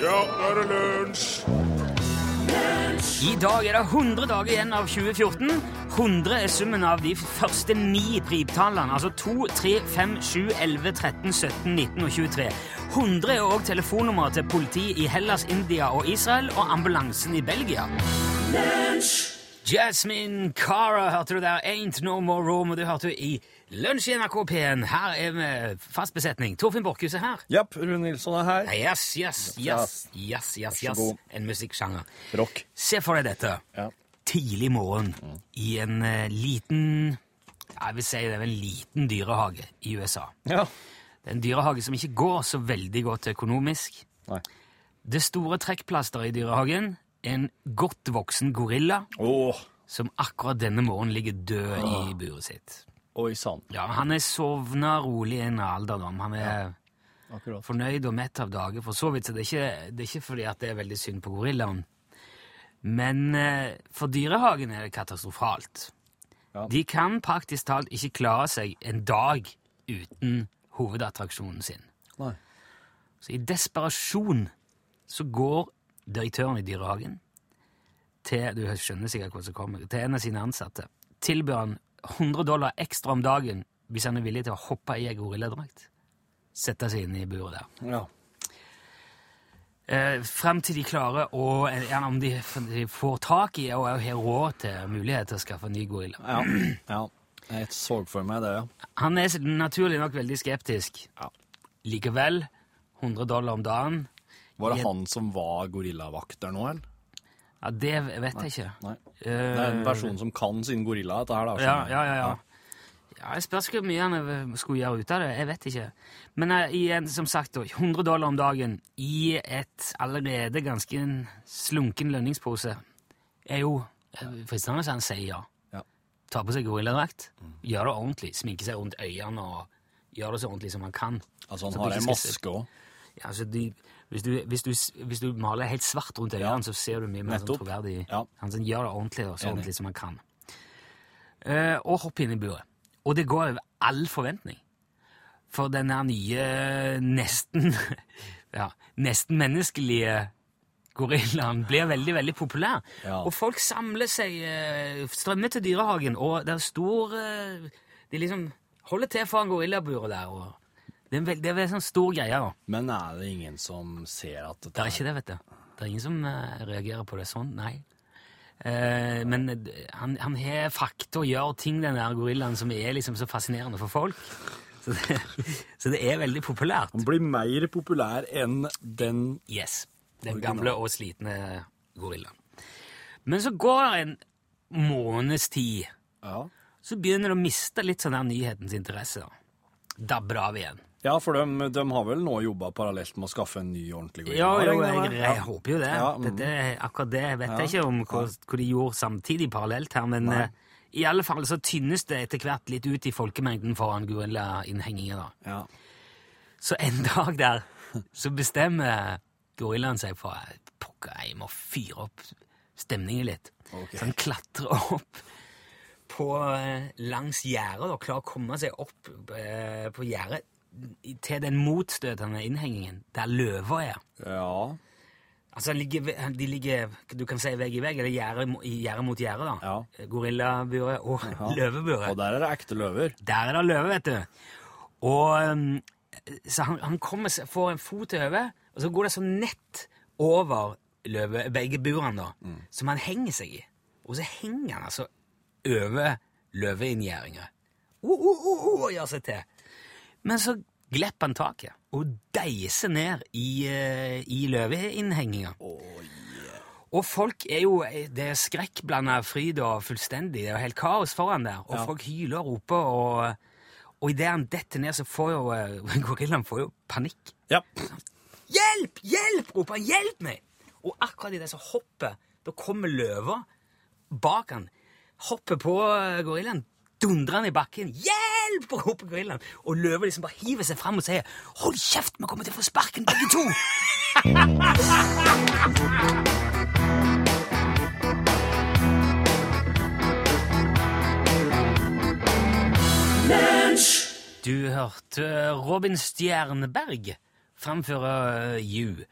Ja, nå er det lunsj! I dag er det 100 dager igjen av 2014. 100 er summen av de første ni priptallene, altså 2, 3, 5, 7, 11, 13, 17, 19 og 23. 100 er òg telefonnummeret til politiet i Hellas, India og Israel, og ambulansen i Belgia. Jasmine Cara hørte du der. Ain't No More Room, og du hørte i Lunsj i NRK P1. Her er vi fast besetning. Torfinn Borchhus er her. Japp, Rune Nilsson er her. Yes, yes, yes, yes, yes, yes. En musikksjanger. Rock. Se for deg dette. Ja. Tidlig morgen i en uh, liten Jeg vil si det er en liten dyrehage i USA. Ja. Det er en dyrehage som ikke går så veldig godt økonomisk. Nei. Det store trekkplasteret i dyrehagen en godt voksen gorilla Åh, som akkurat denne morgenen ligger død i buret sitt. oi sann. Ja, Han er sovna rolig i en alderdom. Han er Akkurat. fornøyd og mett av dage, for så vidt. Så det er ikke, det er ikke fordi at det er veldig synd på gorillaen. Men eh, for dyrehagen er det katastrofalt. Ja. De kan praktisk talt ikke klare seg en dag uten hovedattraksjonen sin. Nei. Så i desperasjon så går direktøren i dyrehagen til du skjønner sikkert hva som kommer, til en av sine ansatte. Tilbyr han 100 dollar ekstra om dagen hvis han er villig til å hoppe i ei gorilladrakt. Sette seg inn i buret der. Ja. Eh, frem til de klarer å Gjerne om de, de får tak i og har råd til mulighet til å skaffe en ny gorilla. Ja. ja. Jeg så for meg det, ja. Han er naturlig nok veldig skeptisk. Ja. Likevel 100 dollar om dagen. Var det Jeg- han som var gorillavakter nå, eller? Ja, Det vet jeg ikke. Nei. Eh, Det er en person som kan sin gorilla, dette her, da. Ja, ja, ja. ja. ja jeg spørs hvor mye han eh, skulle gjøre ut av det. Jeg vet ikke. Men igjen, som sagt, 100 dollar om dagen i et allerede ganske slunken lønningspose er jo eh, fristende å si ja. Ja. Ta på seg gorilladrakt, gjør det ordentlig, sminke seg rundt øynene og gjør det så ordentlig som man kan. Altså, han har ei maske òg. Ja, altså, de, hvis, du, hvis, du, hvis du maler helt svart rundt øynene, Ja. så ser du mye mer sånn troverdig Ja. Han sånn, gjør det ordentlig og så ordentlig som han kan. Uh, og hopp inn i buret. Og det går over all forventning. For den her nye, nesten ja, nesten menneskelige gorillaen blir veldig, veldig populær. Ja. Og folk samler seg, eh, strømmer til dyrehagen, og det er stor eh, De liksom holder til foran gorillaburet der. og det er en veld- det er en sånn stor greie. da. Men er det ingen som ser at dette Det er ikke det, vet du. Det er ingen som eh, reagerer på det sånn, nei. Eh, men eh, han, han har fakta og gjør ting, den der gorillaen, som er liksom så fascinerende for folk. Så det, så det er veldig populært. Han blir mer populær enn den Yes. Den gamle og slitne gorillaen. Men så går det en måneds tid, Ja. så begynner det å miste litt sånn der nyhetens interesse. da. Dabber av igjen. Ja, for de, de har vel nå jobba parallelt med å skaffe en ny ordentlig gorilla? Ja, jo, jeg, jeg, håper jo det. Ja, mm. Dette, akkurat det vet jeg ikke om hva, hva de gjorde samtidig parallelt her, men eh, i alle fall så tynnes det etter hvert litt ut i folkemengden foran gorillainnhenginger. da. Ja. Så en dag der så bestemmer gorillaen seg for at pokker, jeg må fyre opp stemningen litt. Okay. Så han klatrer opp på, eh, langs gjerdet og klarer å komme seg opp eh, på gjerdet til den motstøtende innhengingen der løva er. ja. Altså, de ligger du kan si vegg i vegg, eller gjerde mot gjerde, da. Ja. Gorillaburet og løveburet. Og der er det ekte løver. Der er det løve, vet du. Og um, Så han, han kommer, får en fot over, og så går det sånn nett over løve, begge burene, da, som han henger seg i. Og så henger han altså over løveinngjerdinga. Oh, oh, oh, oh, og gjør seg til. Men så glipper han taket og deiser ned i, uh, i løveinnhenginga. Og folk er jo Det er skrekkblanda fryd og fullstendig. Det er jo helt kaos foran der. Og Ja. folk hyler og roper, og, og idet han detter ned, så får jo eh, gorillaen får jo panikk. Ja. Hjelp! Hjelp! roper han. Hjelp meg! Og akkurat i det så hopper Da kommer løva bak han. Hopper på eh, gorillaen, dundrer han i bakken. Hjelp! roper gorillaen. Og løva liksom bare hiver seg fram og sier Hold kjeft, vi kommer til å få sparken, begge to! Du hørte Robin Stjerneberg framføre You.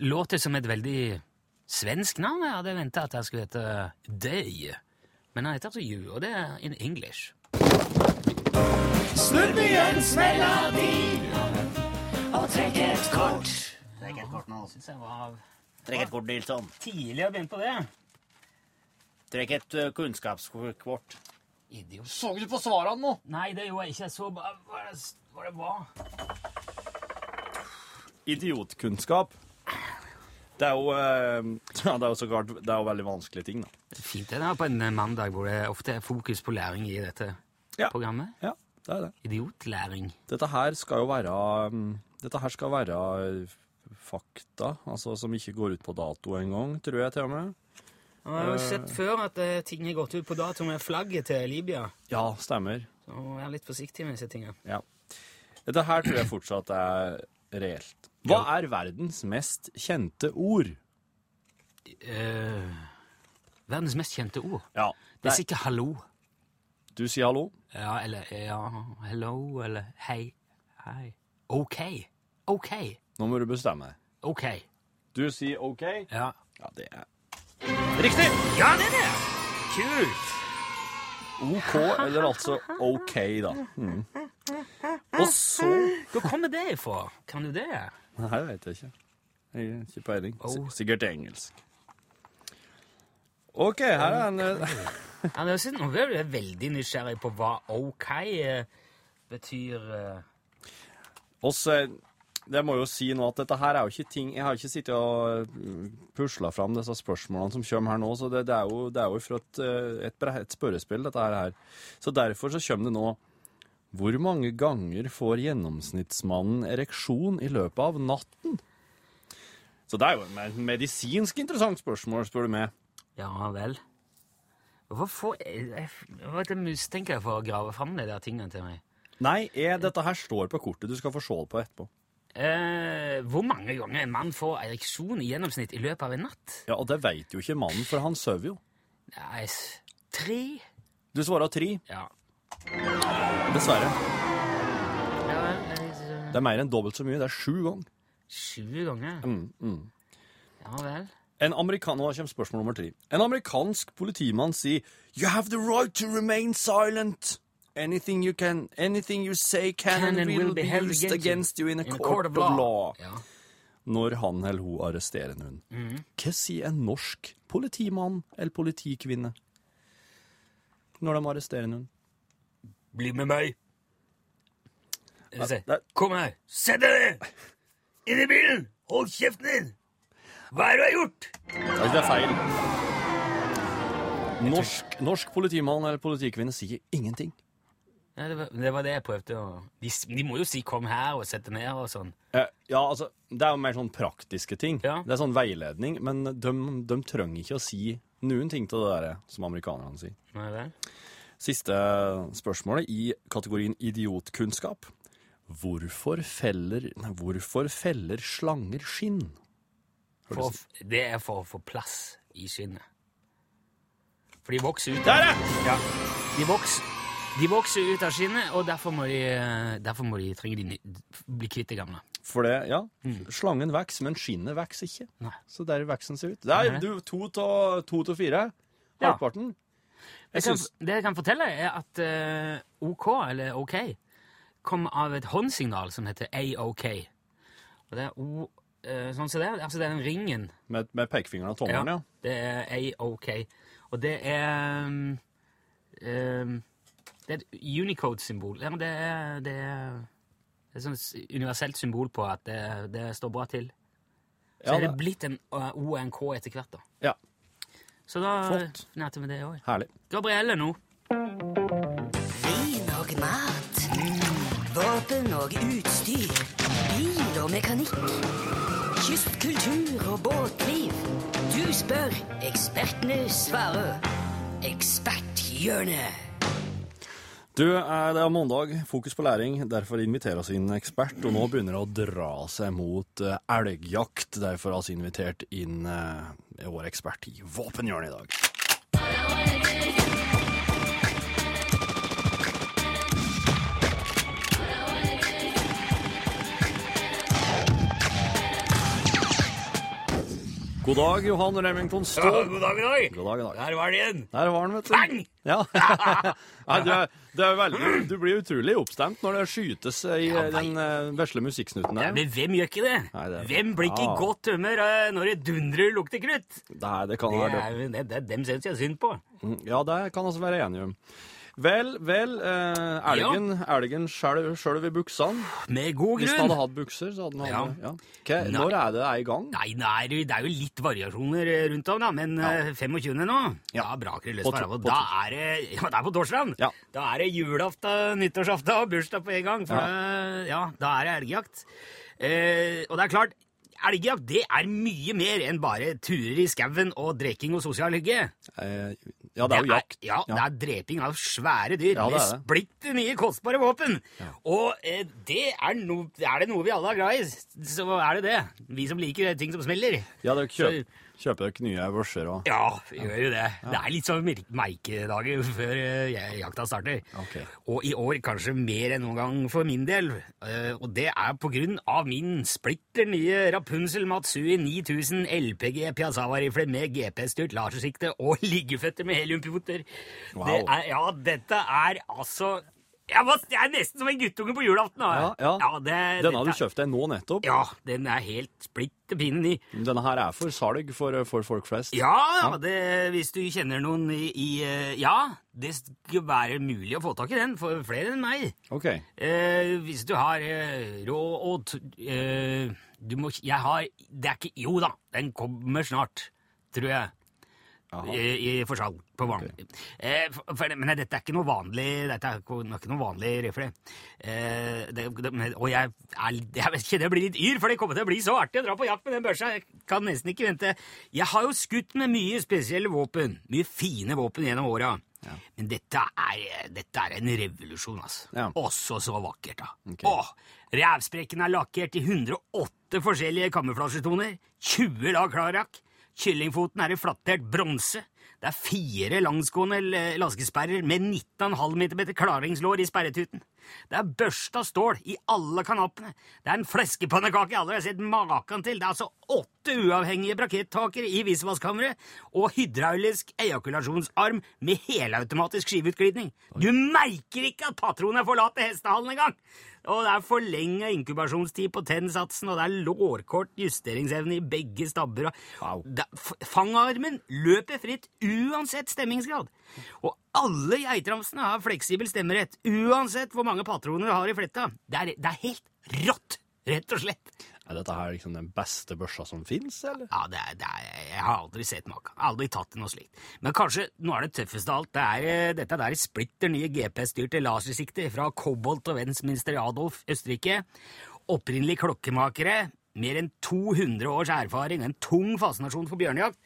Låter som et veldig svensk navn. Jeg hadde venta at jeg skulle hete Day. Men han heter altså You, og det er in English. Snurrbyens melodi og trekk et kort. Trekk et kort nå. Syns jeg var Trekk et kort, Nilsson. tidlig å begynne på det. Trekk et uh, kunnskapskort. Idiot. Så du på svarene nå? Nei, det gjorde jeg ikke. Jeg så bare hva det var. Idiotkunnskap. Det er jo eh, ja, det er jo så klart Det er jo veldig vanskelige ting, da. Det er fint det er på en mandag hvor det ofte er fokus på læring i dette Ja. programmet. Ja, det er det. Idiotlæring. Dette her skal jo være mm, Dette her skal være eh, fakta, altså som ikke går ut på dato engang, tror jeg til og med. Jeg har jo sett før at eh, ting har gått ut på dato med flagget til Libya. Ja, stemmer. Så vær litt forsiktig med disse tingene. Ja. Dette her tror jeg fortsatt er reelt. Hva er verdens mest kjente ord? Eh, verdens mest kjente ord. Ja, Det er sikkert hallo. Du sier hallo? Ja, eller ja, hello, eller hei. Hei. Ok. Ok. Nå må du bestemme deg. Ok. Du sier OK? Ja. Ja, det er Riktig! Ja, det er det! Kult! OK, eller altså OK, da. Mm. Og så Hvor kommer det ifra? Kan du det? Nei, jeg vet ikke. Jeg har ikke peiling. Oh. Sikkert engelsk. OK, her er en eh, det Nå blir jeg veldig nysgjerrig på hva ok eh, betyr. Også, eh, Det må jo si nå at dette her er jo ikke ting Jeg har ikke sittet og uh, pusla fram disse spørsmålene som kommer her nå, så det, det, er, jo, det er jo fra et, et, et spørrespill, dette her. Så derfor så kommer det nå Hvor mange ganger får gjennomsnittsmannen ereksjon i løpet av natten? Så det er jo et medisinsk interessant spørsmål, spør du meg. Ja vel. Hvorfor jeg mistenker jeg for å grave fram de der tingene til meg. Nei, jeg, dette her står på kortet. Du skal få se det på etterpå. Eh, hvor mange ganger en mann får ereksjon i gjennomsnitt i løpet av en natt? Ja, og det veit jo ikke mannen, for han sover jo. Nei, tre? Du svarer tre. Ja. Dessverre. eh, Det er mer enn dobbelt så mye. Det er sju ganger. Sju ganger? Mm, mm. Ja vel. En amerikan... Nå kommer spørsmål nummer tre. En amerikansk politimann sier You have the right to remain silent. Anything you can, anything you say can, and will, be held against you in a, court, of law. Ja. Når han eller hun arresterer noen. Hva sier en norsk politimann eller politikvinne når de arresterer noen? Bli med meg. Kom her. Sett deg ned! Inn i bilen! Hold kjeften din! Hva er det du har gjort? Det er feil. Norsk, norsk politimann eller politikvinne sier ingenting. Ja, det, var, det var det jeg prøvde å de, de må jo si 'kom her' og 'sette ned' og sånn. Eh, ja, altså, Det er jo mer sånn praktiske ting. Ja. Det er sånn veiledning, men de, de trenger ikke å si noen ting til det der, som amerikanerne sier. Nei vel? Siste spørsmålet i kategorien idiotkunnskap. Hvorfor feller, nei, hvorfor feller slanger skinn? For, det er for å få plass i skinnet. For de vokser ut av, ja! Ja. De, vokser, de vokser ut av skinnet, og derfor må de, derfor må de trenger de bli kvitt det gamle. For det, ja, slangen vokser, men skinnet vokser ikke. Mm. Nei. Så der vokser den seg ut. Er Nei. du, to til fire. Ja. Halvparten. Jeg Jeg kan, det jeg kan fortelle, er at eh, OK, eller OK, kom av et håndsignal som heter AOK. Og det er O eh, Sånn som det er. Altså det er den ringen. med, med pekefingeren og tommelen, ja. ja. Det er AOK. Og det er um, Det er et Unicode-symbol. Ja, det er, det er et sånt universelt symbol på at det, det står bra til. Så Ja, er det blitt en uh, O og en K etter hvert, da. Ja, Så da Flott. lærte vi det òg. herlig. Gabrielle nå. Vin og mat. Våpen og utstyr. Bil og mekanikk. Kystkultur og båtliv. Du spør, ekspertene svarer. Eksperthjørnet. Du, eh, det er mandag, fokus på læring. Derfor inviterer oss inn ekspert, og nå begynner det å dra seg mot eh, elgjakt. Derfor har vi invitert inn eh, vår ekspert i våpenhjørnet i dag. God dag, Johan Remington Ja, god dag, god dag. God dag, god dag. Der var det igjen. Der var den, vet du. Bang! Ja. Nei, du, er, du, er veldig, du blir utrolig oppstemt når det skytes i Ja, den uh, vesle musikksnutten Ja, der. men hvem gjør ikke det? Nei, det Hvem blir ikke i Ja. godt humør eh, når det dundrer lukter krutt? Nei, det kan Det er, det, det, dem syns jeg synd på. Mm, Ja, det kan vi være enige om. Vel, vel, eh, elgen, elgen sjølv i buksene. Med god Hvis han hadde grunn. hatt bukser, så hadde han Ja. Ja. Okay, Nei. når er det er i gang? Nei, jo- det er jo litt variasjoner eh, rundt om, da, men ja. 25. nå, Ja. da braker det løs På på på Da er det Ja, det er på torsdag. Ja. Da er det julaften, nyttårsaften og bursdag på en gang. For Ja. ja, da er det elgjakt. Eh, og det er klart, elgjakt det er mye mer enn bare turer i skauen og drikking og sosial hygge. Eh, ja, det er jo jakt. ja, det er dreping av svære dyr Ja, det med er splitter nye kostbare våpen. Og eh, det er, no, er det noe vi alle er glad i, så er det det. Vi som liker ting som smeller. Ja, det er jo kjøp. kjøper, kjøper dere nye børser og Ja, vi gjør jo det. Det er litt sånn mer- merkedager før eh, jakta starter. Okay. Og i år kanskje mer enn noen gang for min del. Eh, og det er på grunn av min splitter nye Rapunzel Matsui 9000 LPG Piazzawa-rifle med GPS-styrt lasersikte og liggeføtter med heliumpivoter. Wow. Det er, ja, dette er altså jeg, var, jeg er nesten som en guttunge på julaften. Ja, Ja, ja. det, Denne har du kjøpt deg nå nettopp. Ja, den er helt splitter pinne i. Denne her er for salg for, for folk flest. Ja, Det, hvis du kjenner noen i, i eh, Ja, det skal være mulig å få tak i den for flere enn meg. Ok. Eh, hvis du har eh, råd og eh, Du må Jeg har Det er ikke Jo da, den kommer snart, tror jeg. I, i for salg på vanlig. Eh, for, for, men dette er ikke noe vanlig Dette er ikke noe vanlig rifle. Eh, det, det, og jeg, er, jeg vet ikke, det blir litt yr, for det kommer til å bli så artig å dra på jakt med den børsa. Jeg kan nesten ikke vente. Jeg har jo skutt med mye spesielle våpen. Mye fine våpen gjennom åra. Men dette er, dette er en revolusjon, altså. Ja. Også så vakkert, da. Okay. Åh, Rævsprekken er lakkert i 108 forskjellige kamuflasjetoner. 20 lag klarrakk. Kyllingfoten er i flattert bronse. Det er fire langsgående laskesperrer med 19,5 meter klaringslår i sperretuten. Det er børsta stål i alle kanappene. Det er en fleskepannekake jeg aldri har sett maken til. Det er altså åtte uavhengige brakettakere i visvasskammeret og hydraulisk ejakulasjonsarm med helautomatisk skiveutglidning. Du merker ikke at patronen forlater hestehallen engang! Og det er forlenga inkubasjonstid på tennsatsen, og det er lårkort justeringsevne i begge stabber. Wow. Fangarmen løper fritt uansett stemmingsgrad. Og alle geitramsene har fleksibel stemmerett, uansett hvor mange patroner du har i fletta. Det er, det er helt rått, rett og slett. Er dette her liksom den beste børsa som fins, eller? Ja, det er, det er, Jeg har aldri sett maken. Aldri tatt noe slikt. Men kanskje noe av det tøffeste av alt, det er eh, dette der splitter nye GPS-styrte lasersikter fra Cobalt og Westminster Adolf Østerrike. Opprinnelig klokkemakere, mer enn 200 års erfaring, en tung fascinasjon for bjørnejakt.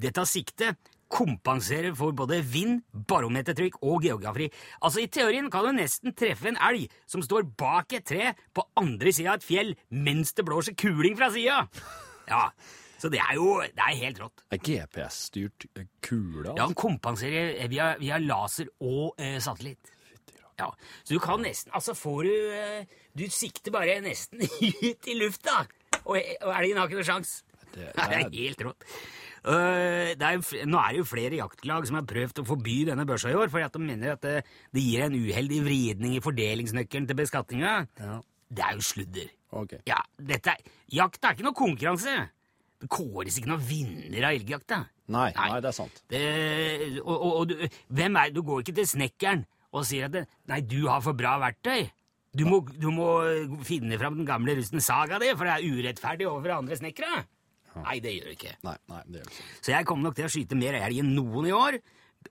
Dette siktet kompenserer for både vind, barometertrykk og geografi. Altså, I teorien kan du nesten treffe en elg som står bak et tre på andre sida av et fjell mens det blåser kuling fra sida. Ja, så det er jo det er helt rått. Er GPS-styrt eh, kule? Ja, den Altså? kompenserer eh, via, via laser og eh, satellitt. Ja, Så du kan nesten Altså får du eh, Du sikter bare nesten ut i lufta, og, og elgen har ikke noe sjans. Det Det er- helt rått. Øh, det er, jo nå er det jo flere jaktlag som har prøvd å forby denne børsa i år, fordi at de mener at det, det gir en uheldig vridning i fordelingsnøkkelen til beskatninga. Ja. Det er jo sludder. Okay. Ja, dette Jakt er ikke noe konkurranse. Det kåres ikke noen vinner av elgjakta. Nei, Nei. nei, det er sant. Det, og, og, og du, hvem er, du går ikke til snekkeren og sier at det, 'nei, du har for bra verktøy'. Du må, du må finne fram den gamle rusten saga di, for det er urettferdig overfor andre snekkere. Nei, det gjør du ikke. Nei, nei, det gjør det ikke. Så jeg kommer nok til å skyte mer elg enn noen i år.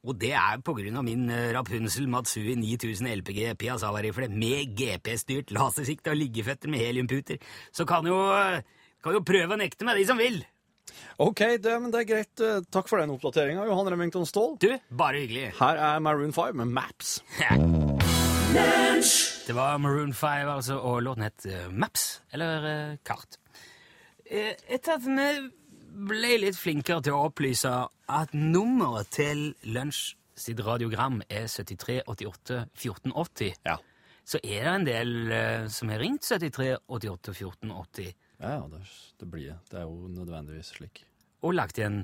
Og det er på grunn av min eh, Rapunzel Matsui 9000 LPG Piazzala-rifle med GPS-styrt lasersikte og liggeføtter med heliumputer. Så kan jo, kan jo prøve å nekte meg, de som vil. Ok, det, men det er greit. Eh, Takk for den oppdateringa, Johan Remington Ståhl. Du, bare hyggelig. Her er Maroon 5 med Maps. Det var Maroon 5, altså, og låten het eh, Maps, eller Kart. Eh, etter at vi ble litt flinkere til å opplyse at nummeret til Lunsj sitt radiogram er 73 88 1480, Ja. så er det en del eh, som har ringt 73 88 1480. Ja, ja, det, det blir det. Det er jo nødvendigvis slik. og lagt igjen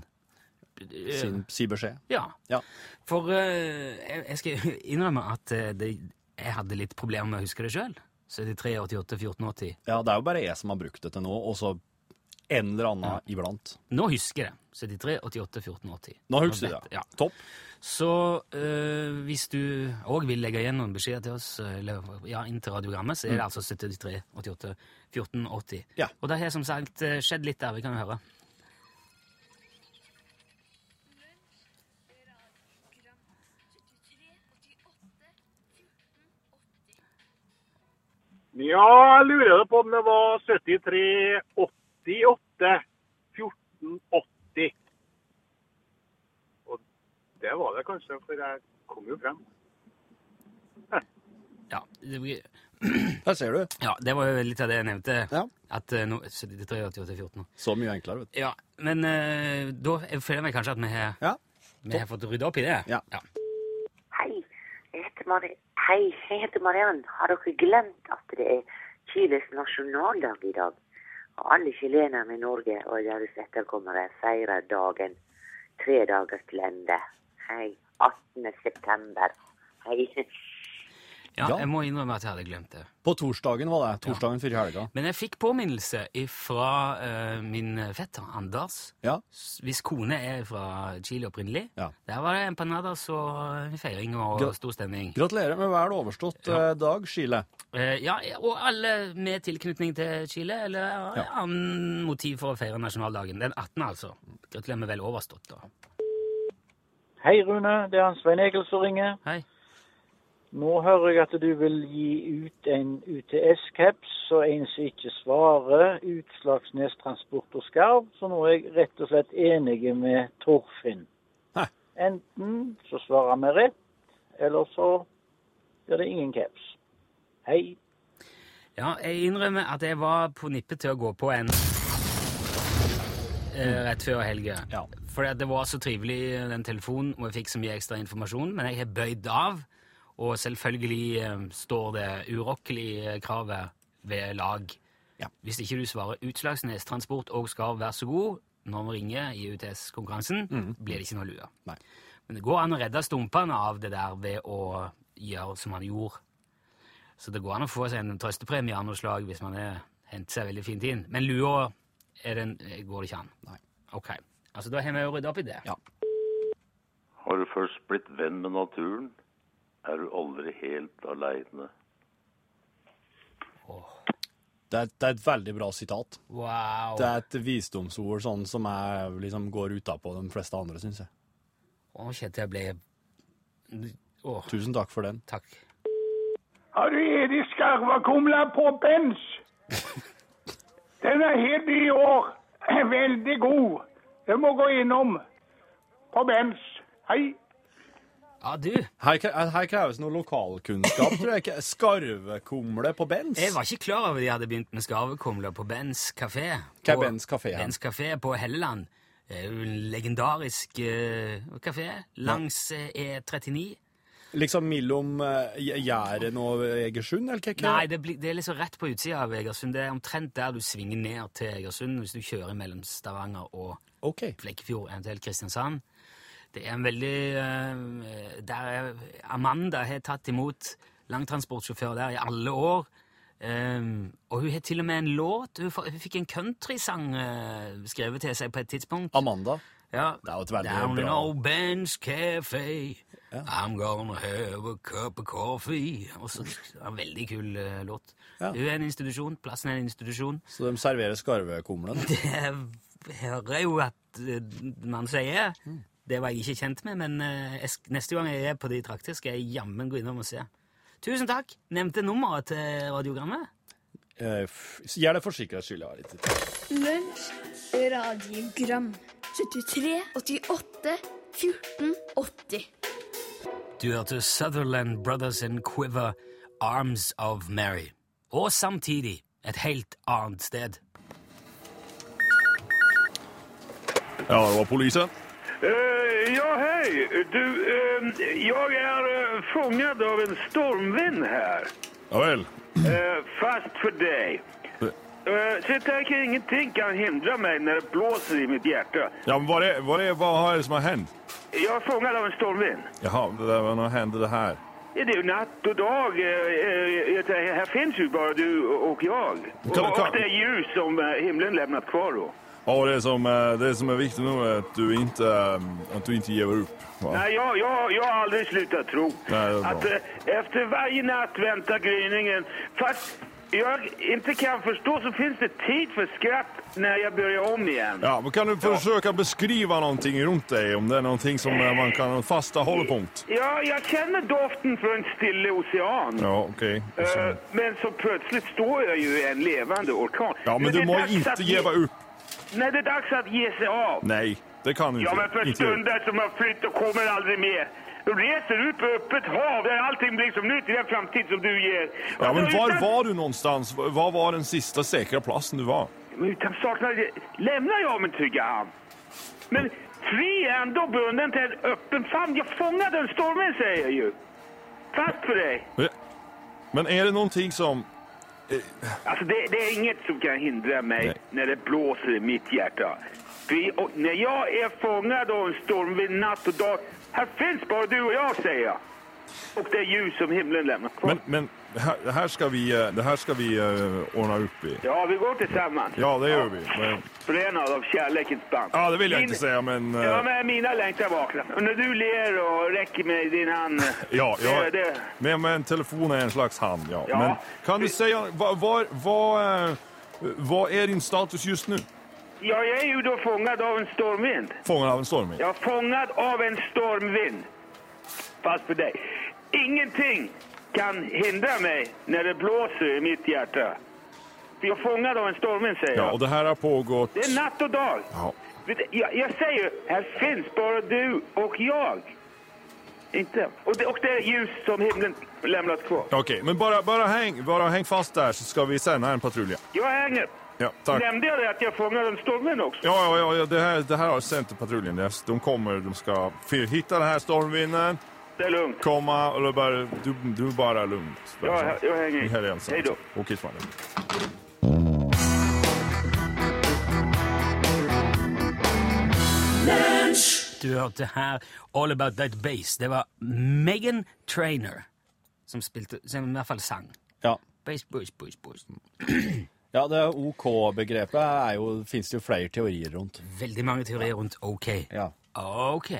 eh, Sin, si beskjed. Ja. Ja. For eh, jeg, jeg skal innrømme at eh, det, jeg hadde litt problemer med å huske det sjøl. 73, 88, 14, 80. ja, det er jo bare jeg som har brukt det til nå, og så en eller annen iblant. Nå husker jeg det. 73, 88, 14, 80. Nå husker du det. Ja. Topp. Så øh, hvis du òg vil legge igjen noen beskjeder til oss, eh, eller ja, inn til radiogrammet, så er det altså 73, 88, 14, 80. Mm. Ja. Og det har som sagt eh, skjedd litt der, vi kan jo høre. Ja, jeg lurer på om det var 73, 88, 14, 80. Og det var det kanskje, for jeg kom jo frem. Ja, det, blir- Der ser du. ja, det var jo litt av det jeg nevnte. Ja. At nå, 73, 88, 14. Så mye enklere, vet du. Ja, men uh, da føler jeg meg kanskje at vi har, Ja. vi har fått rydda opp i det. Ja. Hei, jeg heter, Mari Hei, jeg heter Mariann. Har dere glemt at det er Chiles nasjonaldag i dag? Alle chilenerne i Norge og deres etterkommere feirer dagen tre dager til ende. Hei, 18. september. Hei. Ja, Ja. jeg må innrømme at jeg hadde glemt det. På torsdagen var det. Torsdagen før helga. Men jeg fikk påminnelse fra uh, min fetter Anders, Ja. hvis kone er fra Chile opprinnelig. Ja. Der var det empanadas og feiring og Gra- stor stemning. Gratulerer med vel overstått Ja. eh, dag, Chile. Uh, ja, og alle med tilknytning til Chile, eller ja. annen motiv for å feire nasjonaldagen. Den 18., altså. Gratulerer med vel overstått, da. Hei, Rune. Det er Svein Egil som ringer. Hei. Nå hører jeg at du vil gi ut en UTS-caps, og en som ikke svarer, Utslagsnes Transport og Skarv. Så nå er jeg rett og slett enig med Torfinn. Hæ? Enten så svarer vi rett, eller så blir det ingen caps. Hei. Ja, jeg innrømmer at jeg var på nippet til å gå på en eh, rett før helga. Ja. For det var så trivelig, den telefonen, og jeg fikk så mye ekstra informasjon. Men jeg har bøyd av, og selvfølgelig eh, står det urokkelige kravet ved lag. Ja. Hvis ikke du svarer Utslagsnes Transport og skal være så god når vi ringer i UTS-konkurransen, blir det ikke noe lue. Nei. Men det går an å redde stumpene av det der ved å gjøre som han gjorde. Så det går an å få seg en trøstepremie av noe slag hvis man er, henter seg veldig fint inn. Men lua er den, går det ikke an. Nei. Ok. Altså, da har vi jo rydda opp i det. Ja. Har du først blitt venn med naturen, er du aldri helt aleine. Det er, det er et veldig bra sitat. Wow. Det er et visdomsord sånn som jeg liksom går utapå de fleste andre, syns jeg. Å, kjente jeg ble Åh. Tusen takk for den. takk. Har du Edi skarvakumla på Bens? Den er helt ny i år. Veldig god. Den må gå innom på Bens. Hei. Ja, du. Her, her kreves noe lokalkunnskap, tror jeg. ikke. Skarvekumle på Bens. Jeg var ikke klar over de hadde begynt med skarvekumler på Bens kafé. Hva er På- Bens kafé Her? Bens kafé på Helleland. Det er jo en legendarisk uh, kafé langs eh, E39. Liksom mellom uh, Jæren og Egersund, eller hva? Nei, det, blir- det er liksom rett på utsida av Egersund. Det er omtrent der du svinger ned til Egersund hvis du kjører mellom Stavanger og okay. Flekkefjord, eventuelt Kristiansand. Det er en veldig eh, Der er Amanda har tatt imot langtransportsjåfør der i alle år. Um, og hun har til og med en låt. Hun, hun fikk en countrysang uh, skrevet til seg på et tidspunkt. Amanda. Ja. Det er jo et veldig Down in bra- old Ben's Cafe, I'm gonna have a cup of coffee. Også, en veldig kul uh, låt. Ja. Hun er en institusjon. Plassen er en institusjon. Så de serverer skarvekumlen. Det hører jeg jo at uh, man sier. Det var jeg ikke kjent med, men eh, jeg, neste gang jeg er på de trakter, skal jeg jammen gå innom og se. Tusen takk! Nevnte nummeret til radiogrammet. Eh, Gjør det for sikkerhets skyld. ja, litt. Lunsj, radiogram 73, 88, 14, 80 Du hørte Sutherland Brothers and Quiver, Arms of Mary. Og samtidig et helt annet sted. Ja, det var polisen. Eh, ja, hej. Du, eh, jag er uh, fångad av en stormvind her. Ja vel. Eh, fast for deg. Eh, Så jeg tenker ingenting kan hindre meg når det blåser i mitt hjerte. Ja, men vad är, vad är, vad det som har hänt? Jeg er fanget av en stormvind. Jaha, det där, vad hände det här? Ja, Det er jo natt og dag. Eh, eh, jeg tenker, Her finnes jo bare du og jeg. Og, kan- og det er ljus som eh, himlen lämnat kvar då. Ja, det som, eh, det som är viktigt nu är att du inte, eh, att du inte ger upp. Va? Nej, jag, jag, jag har aldrig slutat tro Nej, att eh, efter varje natt väntar gryningen. Fast jag inte kan förstå så finns det tid för skratt när jag börjar om igen. Ja, men kan du försöka beskriva någonting runt dig? Om det är någonting som man kan ha en fasta hållpunkt? Ja, jag känner doften från en stille ocean. Ja, okej. Så- Men så plötsligt står jag ju i en levande orkan. Ja, men men du må ikke inte opp. ge upp. Nej, det är dags att ge sig av. Nej, det kan inte. Ja, men för inte som har flytt och kommer aldrig mer. Du reser ut på öppet hav där allting blir som nytt i den framtid som du ger. Ja, men var var du någonstans? Var var den sista säkra platsen du var? Men utan saknade lämnar jag min trygga hamn. Men fri är ändå bunden till en öppen famn. Jag fångade en stormen, säger jag ju. Fast för dig. Men är det någonting som... Alltså, det, det är inget som kan hindra mig Nej. när det blåser i mitt hjärta. För, och, när jag är fångad av en stormvind natt och dag, här finns bara du och jag, säger jag. Och det ljus som himlen lämnar kvar. Men, men här, det här ska vi, det här ska vi eh, ordna upp i. Ja, vi går tillsammans. Ja, det gör vi. Men, Förenad av kärlekens band. ja, det vill jag Min- inte säga, men... eh, Ja, men mina längtar vaknar. Och när du ler och räcker mig din hand. Ja, ja. Det, det, Men, men telefon är en slags hand, ja. Ja. Men kan du säga, vad, vad, vad, vad är din status just nu? ja, jag är ju då fångad av en stormvind. Fångad av en stormvind? Ja, fångad av en stormvind. Fast för dig. Ingenting kan hindra meg når det blåser i mitt hjerte. Vi er fanget av en stormvind, jeg. Ja, og det her har pågått... Det er natt og dag. Ja. Jeg, jeg sier her fins ju, här finns bara du og jeg. Inte. Och det, och det är ljus som himlen lämnat kvar. Okej, men bara, bara, häng, bara häng fast där så ska vi sända en patrulje. Jeg Jag hänger. Ja, tack. Nämnde jag det att jag fångade en stormvind också? Ja, ja, ja, det här, det här har patruljen. De kommer, de ska f- hitta den här stormvinden, Det är lugnt. komma och bara, du, du bara lugnt. Ja, jag- jag hänger i. Hej då. Okej, Svante. Du hørte her All About That Bass. Det var Megan Trainer som spilte, som i hvert fall sang. Ja. Bass, bass, bass, bass. Ja, det OK-begrepet jo, finnes det jo flere teorier rundt. Veldig mange teorier rundt OK. Ja. OK.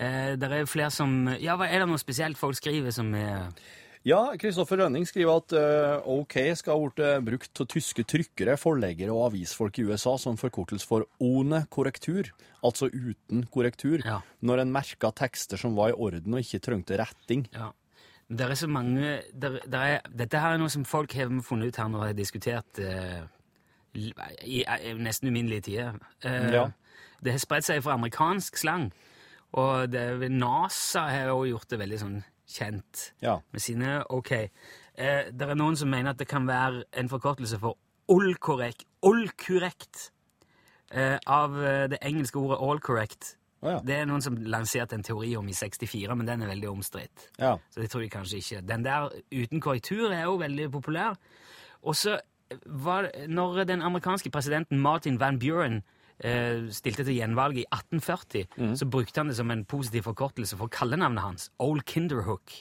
Eh, det er flere som Ja, hva er det noe spesielt folk skriver som er Ja, Kristoffer Rønning skriver at uh, OK skal ha blitt eh, brukt av tyske trykkere, forleggere og avisfolk i USA som forkortelse for ONE korrektur, altså uten korrektur, Ja. når en merka tekster som var i orden og ikke trengte retting. Ja. Det er så mange der, der er, Dette her er noe som folk har funnet ut her når de har diskutert uh, i, i, i nesten uminnelige tider. Uh, Ja. Det har spredt seg fra amerikansk slang, og det, NASA har jo gjort det veldig sånn kjent Ja. med sine OK. Eh, det er noen som mener at det kan være en forkortelse for all correct, all correct eh, av eh, det engelske ordet all correct. Oh, ja. Det er noen som lanserte en teori om i 64, men den er veldig omstridt. Ja. Så det tror jeg kanskje ikke. Den der uten korrektur er jo veldig populær. Og så var Når den amerikanske presidenten Martin Van Buren eh, stilte til gjenvalg i 1840, mm. så brukte han det som en positiv forkortelse for kallenavnet hans. Old Kinderhook.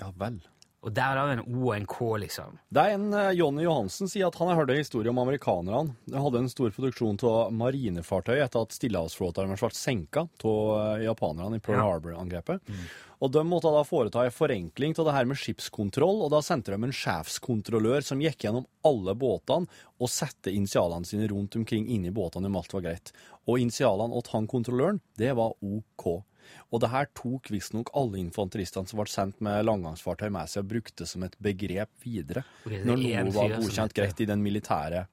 ja vel. Og der er det en O og en K, liksom. Det er en eh, Jonny Johansen sier at han har hørt en historie om amerikanerne. De hadde en stor produksjon av marinefartøy etter at stillehavsflåten ble senka av eh, japanerne i Pearl Ja. Harbor-angrepet. Og De måtte da foreta en forenkling av det her med skipskontroll, og da sendte de en sjefskontrollør som gikk gjennom alle båtene og satte initialene sine rundt omkring inni båtene om alt var greit. Og initialene til han kontrolløren, det var OK. Og det her tok visstnok alle infanteristene som ble sendt med langgangsfartøy med seg, og brukte som et begrep videre. okay, Når noe var godkjent greit i den militære.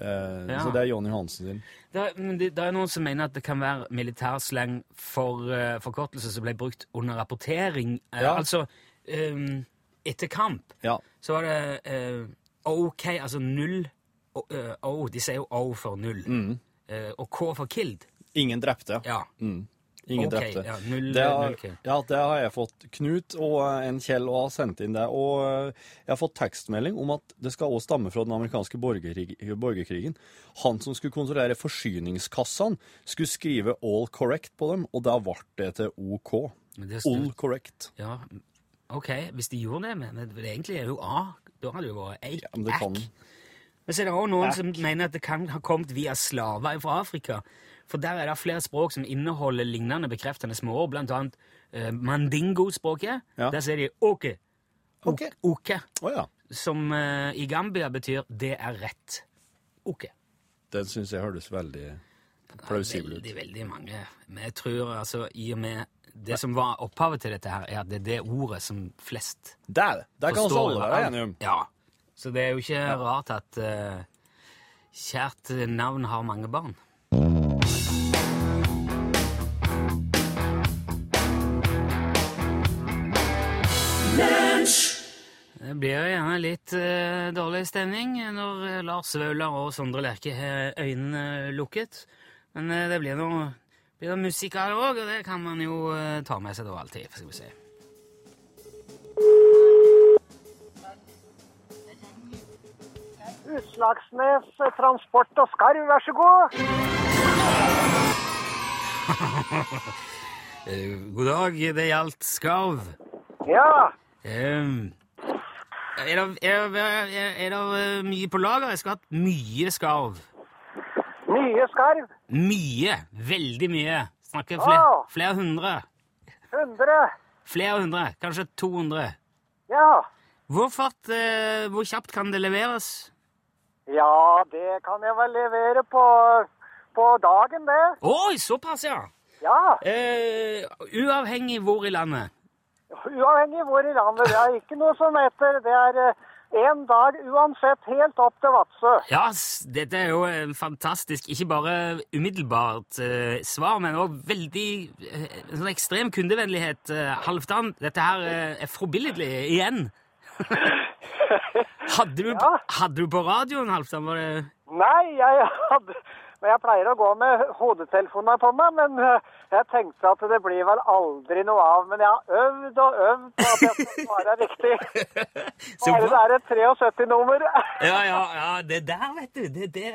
Uh, Ja. Så det er Jonny Hansen sin. Det er, det, det er noen som mener at det kan være militærsleng for uh, forkortelse som ble brukt under rapportering. Uh, Ja. Altså um, etter kamp Ja. så var det OK, altså null o, O, De sier jo O for null. Mm. Og K for killed. Ingen drepte. Ja. Mm. Ingen okay, drepte. ja, null- det, har, null ja, det har jeg fått. Knut og eh, en Kjell og har sendt inn det. Og eh, jeg har fått tekstmelding om at det skal også stamme fra den amerikanske borgerkrigen. Han som skulle kontrollere forsyningskassene, skulle skrive 'all correct' på dem, og da ble det til OK. Det All correct. Ja, ok, hvis de gjorde det, men det, egentlig er jo A. Da hadde det jo vært A. men det kan- Men så er det òg noen som mener at det kan ha kommet via slaver fra Afrika. For der er det flere språk som inneholder lignende bekreftende småord, blant annet eh, mandingo-språket. Ja. Der sier de åke. Ok. Oke. Oh, ja. Som eh, i Gambia betyr 'det er rett'. Oke. Den syns jeg høres veldig plausibel ut. Veldig, veldig mange. Men jeg tror altså, i og med Det som var opphavet til dette her, er at det er det ordet som flest der, der det. Det kan forstår. det. være enige om. Ja. Så det er jo ikke rart at uh, kjært navn har mange barn. Det blir jo gjerne litt eh, dårlig stemning når eh, Lars Vaular og Sondre Lerche har øynene lukket. Men eh, det blir noe, blir noe musikk her òg, og det kan man jo eh, ta med seg da alltid. Skal vi se. Utslagsnes eh, Transport og Skarv, vær så god. Eh, God dag, det gjaldt skarv. Ja, Ehm, er det, er, det, er, det mye på lager? Jeg skulle hatt mye skarv. mye skarv. Mye. Veldig mye. Snakker flere, Wow. flere hundre. 100. Flere hundre. Kanskje 200. Ja. Hvor fart, eh, hvor kjapt kan det leveres? Ja, det kan jeg vel levere på, på dagen, det. Oi, såpass, ja! Ja, Eh, uavhengig hvor i landet. Uavhengig hvor i landet. Det er ikke noe som heter Det er én dag uansett, helt opp til Vadsø. Ja, dette er jo en fantastisk, ikke bare umiddelbart eh, svar, men òg veldig eh, sånn ekstrem kundevennlighet. Eh, Halvdan, dette her eh, er forbilledlig igjen. hadde, du, hadde du på radioen, Halvdan? Var det Nei, jeg hadde men jeg pleier å gå med hodetelefonen på meg, men eh, jeg tenkte at det blir vel aldri noe av. Men jeg har øvd og øvd på at jeg skal svare riktig. Bare det er et 73-nummer. Ja, ja, ja, det der, vet du. Det, det,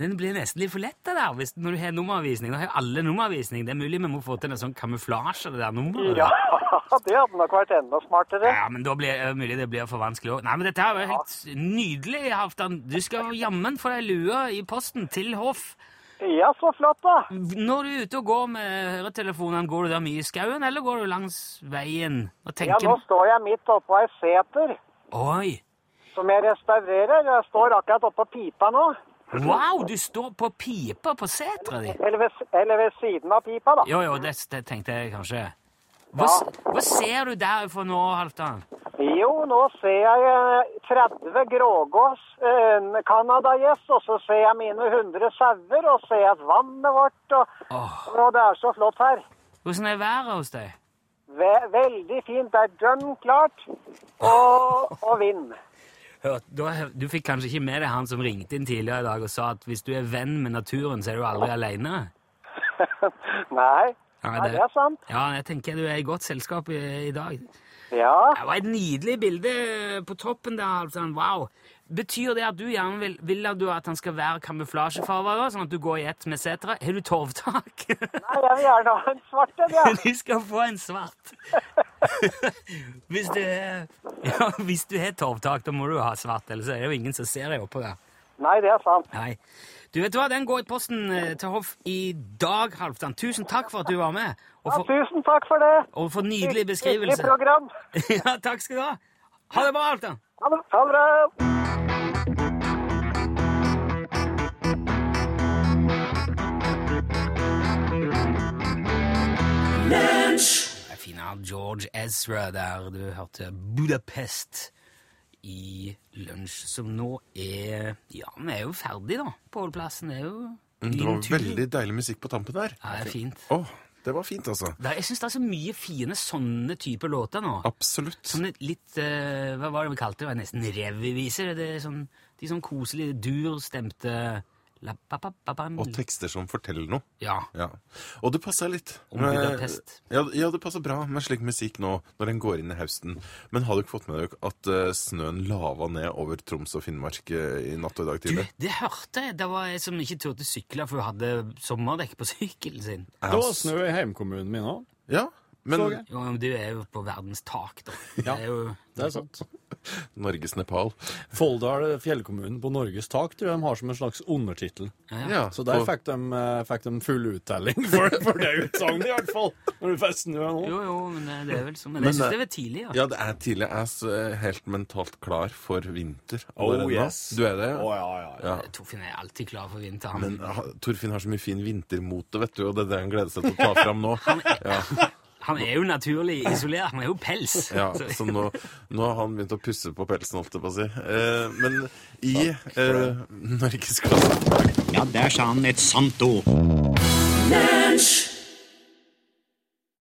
den blir nesten litt for lett, det der, hvis, når du har nummervisning. Da har jo alle nummervisning. Det er mulig vi må få til en sånn kamuflasje, det der nummeret. Ja, det hadde nok vært enda smartere. Ja, men da blir det mulig det blir for vanskelig òg. Nei, men dette er jo helt nydelig, Halvdan. Du skal jammen få deg lue i posten til hoff. Ja, så flott, da. Når du er ute og går med høretelefonene, går du da mye i skauen, eller går du langs veien og tenker Ja, nå står jeg midt oppå ei seter Oi! som jeg restaurerer. Jeg står akkurat oppå pipa nå. Wow, du står på pipa på setra di! Eller eller ved siden av pipa, da. Jo, jo, det, det tenkte jeg kanskje. Hva, ja. hva ser du der for nå, Halvdan? Jo, nå ser jeg eh, 30 grågås, eh, en canadagjess, og så ser jeg mine 100 sauer, og ser jeg vannet vårt, og, og det er så flott her. Hvordan er været hos deg? Ve veldig fint. Det er dønn klart, og, og vind. Hør, da, du fikk kanskje ikke med deg han som ringte inn tidligere i dag og sa at hvis du er venn med naturen, så er du aldri alene? Nei, Ja, Nei, det er sant. Ja, jeg tenker du er i godt selskap i, i dag. Ja. Det var et nydelig bilde på toppen der. Altså. Wow. Betyr det at du gjerne vil, vil at du at han skal være kamuflasjefarger, sånn at du går i ett med setra? Har du torvtak? Nei, jeg vil gjerne ha en svart en, ja. du skal få en svart. hvis, du, ja, hvis du har torvtak, da må du ha svart, ellers er det jo ingen som ser deg oppå der. Nei, det er sant. Nei. Du vet hva, Den går i posten eh, til hoff i dag, Halvdan. Tusen takk for at du var med. Og Ja, tusen takk for det. og for nydelig Hyggelig beskrivelse. program. ja, takk skal du ha. Ha det bra, Halvdan. Ha det ha det bra. Av George Ezra der du hørte Budapest i lunsj, som nå er Ja, vi er jo ferdig, da. Pålplassen er jo Mm, Det var veldig deilig musikk på tampen der. Ja, det er fint. Åh, det var fint, altså. Er- Jeg syns det er så mye fine sånne typer låter nå. Absolutt. Sånne litt uh, Hva var det vi kalte det? Nesten revyviser. Det er sånn, de sånn koselige, durstemte La, ba, ba, ba, ba. Og tekster som forteller noe. Ja. Og det passer litt. Med-. Ja, ja, det passer bra med slik musikk nå, når den går inn i høsten. Men har du ikke fått med deg at uh, snøen lava ned over Troms og Finnmark uh, i natt og i dag Du, det hørte jeg. Det var ei som ikke turte sykle, for hun hadde sommerdekk på sykkelen sin. Det var snø i heimkommunen min òg. Ja, men Jo, men du er jo på verdens tak, da. Det Ja, er jo det er sant. Norges Nepal. Folldal, fjellkommunen på Norges tak, tror jeg de har som en slags undertittel. Ja, ja. Så der Og- fikk de, eh, fikk de full uttelling for, for det utsagnet, i hvert fall. Når du får snø nå. Jo, jo, men det er vel sånn. Men Men jeg syns det- det er tidlig, ja. Ja, det er tidlig. Jeg er helt mentalt klar for vinter. Oh, allerede nå. yes. Du er det? Oh, ja, ja, ja. Torfinn er alltid klar for vinteren. Men Torfinn har så mye fin vintermote, vet du, og det er det han gleder seg til å ta fram nå. Ja, Han er jo naturlig isolert. Han er jo pels. ja Så- nå, nå har han begynt å pusse på pelsen, holdt jeg på å si. Eh, men i eh, norgesklassen Ja, der sa han et sant ord. Lunsj!